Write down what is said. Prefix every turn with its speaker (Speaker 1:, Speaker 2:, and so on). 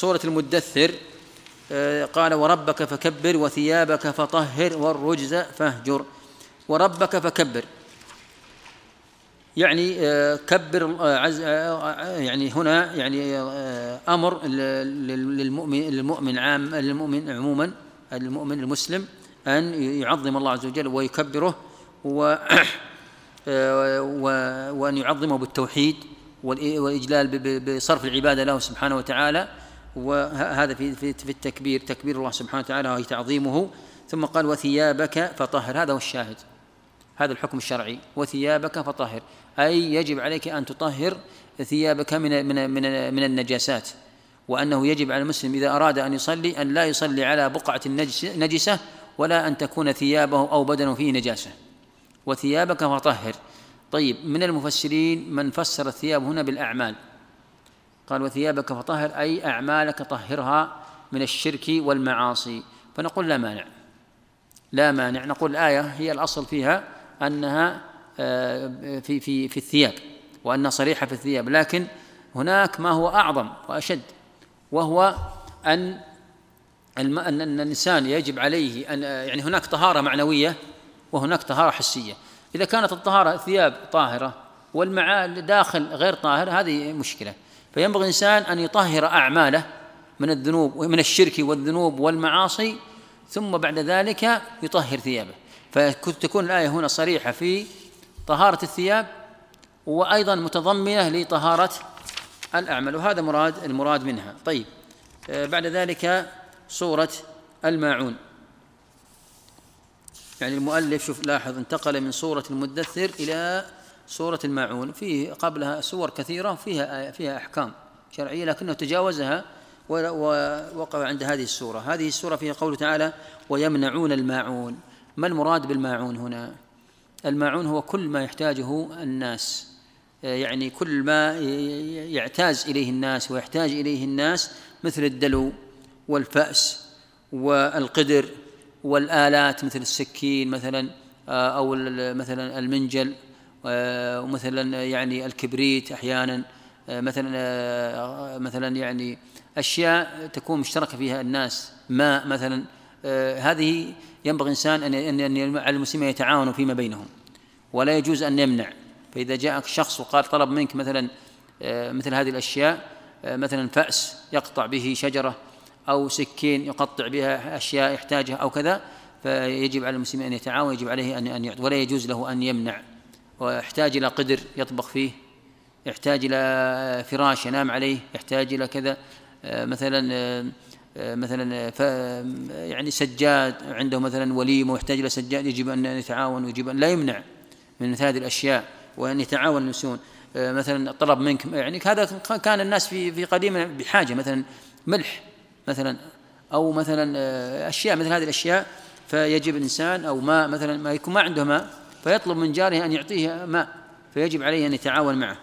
Speaker 1: سورة المدثر آه، قال وربك فكبر وثيابك فطهر والرجز فاهجر. وربك فكبر. يعني آه، كبر عز يعني هنا يعني أمر للمؤمن للمؤمن عام للمؤمن عموما المؤمن المسلم أن يعظم الله عز وجل ويكبره و وأن يعظمه بالتوحيد والإجلال بصرف العبادة له سبحانه وتعالى. وهذا في في التكبير. تكبير الله سبحانه وتعالى وهي تعظيمه. ثم قال وثيابك فطهر. هذا هو الشاهد. هذا الحكم الشرعي. وثيابك فطهر. أي يجب عليك أن تطهر ثيابك من من من من النجاسات. وأنه يجب على المسلم إذا أراد أن يصلي أن لا يصلي على بقعة نجسة ولا أن تكون ثيابه أو بدنه فيه نجاسة. وثيابك فطهر. طيب من المفسرين من فسر الثياب هنا بالأعمال. قال وثيابك فطهر أي أعمالك طهرها من الشرك والمعاصي. فنقول لا مانع. لا مانع. نقول الايه هي الأصل فيها أنها آه، في في في الثياب وأنها صريحة في الثياب. لكن هناك ما هو أعظم وأشد وهو أن أن الإنسان يجب عليه أن يعني هناك طهارة معنوية وهناك طهارة حسية. إذا كانت الطهارة ثياب طاهرة والمعال داخل غير طاهر هذه مشكلة. فينبغي الإنسان أن يطهر أعماله من الذنوب ومن الشرك والذنوب والمعاصي ثم بعد ذلك يطهر ثيابه. فتكون الآية هنا صريحة في طهارة الثياب وأيضا متضمنة لطهارة الأعمال وهذا مراد المراد منها. طيب آه، بعد ذلك صورة الماعون. يعني المؤلف شوف لاحظ انتقل من سورة المدثر إلى سورة الماعون فيه قبلها سور كثيرة فيها فيها أحكام شرعية لكنه تجاوزها ووقع عند هذه السورة. هذه السورة فيها قوله تعالى ويمنعون الماعون. ما المراد بالماعون هنا؟ الماعون هو كل ما يحتاجه الناس. يعني كل ما يعتاز إليه الناس ويحتاج إليه الناس مثل الدلو والفأس والقدر والآلات مثل السكين مثلا آه، أو مثلا المنجل آه، ومثلا يعني الكبريت أحيانا آه، مثلا مثلا يعني أشياء تكون مشتركة فيها الناس ماء مثلا هذه ينبغي الإنسان أن أن على المسلمين يتعاونوا فيما بينهم ولا يجوز أن يمنع. فإذا جاءك شخص وقال طلب منك مثلا مثل هذه الأشياء مثلا فأس يقطع به شجرة أو سكين يقطع بها أشياء يحتاجها أو كذا فيجب على المسلمين أن يتعاون يجب عليه أن يعطي ولا يجوز له أن يمنع. ويحتاج إلى قدر يطبخ فيه يحتاج إلى فراش ينام عليه يحتاج إلى كذا آه، مثلا آه، مثلا يعني سجاد عنده مثلا وليمة ويحتاج إلى سجاد يجب أن يتعاون ويجب أن لا يمنع من هذه الأشياء وأن يتعاون المسلمون آه، مثلا طلب منك يعني هذا كان الناس في في قديما بحاجة مثلا ملح مثلا أو مثلا آه، أشياء مثل هذه الأشياء فيجب الإنسان أو ماء مثلا ما يكون ما عنده ماء فيطلب من جاره أن يعطيه ماء فيجب عليه أن يتعاون معه.